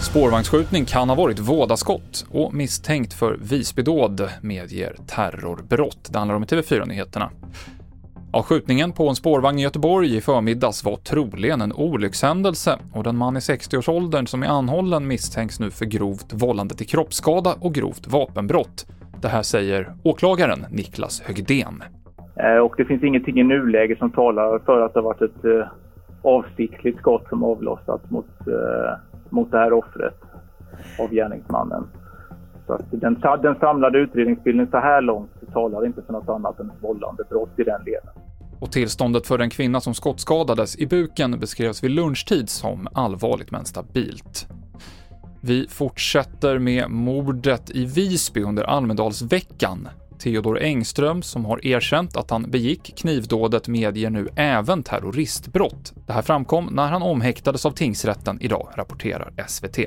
Spårvagnsskjutning kan ha varit vådaskott och misstänkt för Visbydåd medger terrorbrott. Det handlar om i TV4-nyheterna. Ja, skjutningen på en spårvagn i Göteborg i förmiddags var troligen en olyckshändelse och den man i 60-årsåldern som är anhållen misstänks nu för grovt vållande till kroppsskada och grovt vapenbrott. Det här säger åklagaren Niklas Högdén. Eh, och det finns ingenting i nuläget som talar för att det har varit ett eh, avsiktligt skott som avlossats mot, eh, mot det här offret av gärningsmannen. Så att den, den samlade utredningsbilden så här långt talar inte för något annat än vållande brott i den delen. Och tillståndet för den kvinna som skottskadades i buken beskrevs vid lunchtid som allvarligt men stabilt. Vi fortsätter med mordet i Visby under Almedalsveckan. Theodor Engström, som har erkänt att han begick knivdådet, medger nu även terroristbrott. Det här framkom när han omhäktades av tingsrätten idag, rapporterar SVT.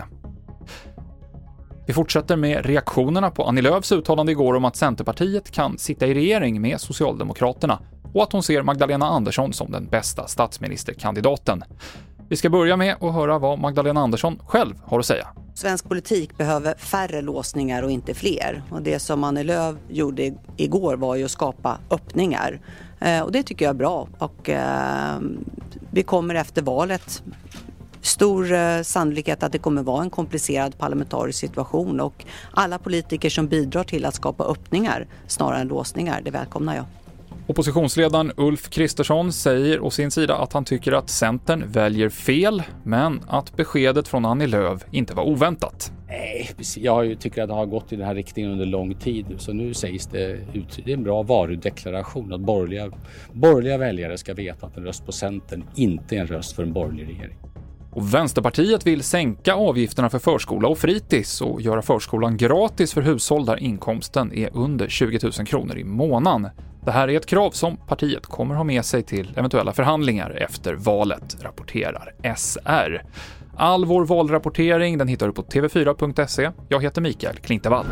Vi fortsätter med reaktionerna på Annie Lööfs uttalande igår om att Centerpartiet kan sitta i regering med Socialdemokraterna och att hon ser Magdalena Andersson som den bästa statsministerkandidaten. Vi ska börja med att höra vad Magdalena Andersson själv har att säga. Svensk politik behöver färre låsningar och inte fler. Och det som Annie Lööf gjorde igår var ju att skapa öppningar. Eh, och det tycker jag är bra. Och, eh, vi kommer efter valet stor eh, sannolikhet att det kommer vara en komplicerad parlamentarisk situation och alla politiker som bidrar till att skapa öppningar snarare än låsningar, det välkomnar jag. Oppositionsledaren Ulf Kristersson säger å sin sida att han tycker att Centern väljer fel, men att beskedet från Annie Lööf inte var oväntat. Nej, jag tycker att det har gått i den här riktningen under lång tid nu, så nu sägs det ut. Det är en bra varudeklaration att borgerliga, borgerliga väljare ska veta att en röst på Centern inte är en röst för en borgerlig regering. Och Vänsterpartiet vill sänka avgifterna för förskola och fritids och göra förskolan gratis för hushåll där inkomsten är under 20 000 kronor i månaden. Det här är ett krav som partiet kommer ha med sig till eventuella förhandlingar efter valet, rapporterar SR. All vår valrapportering den hittar du på tv4.se. Jag heter Mikael Klintevall.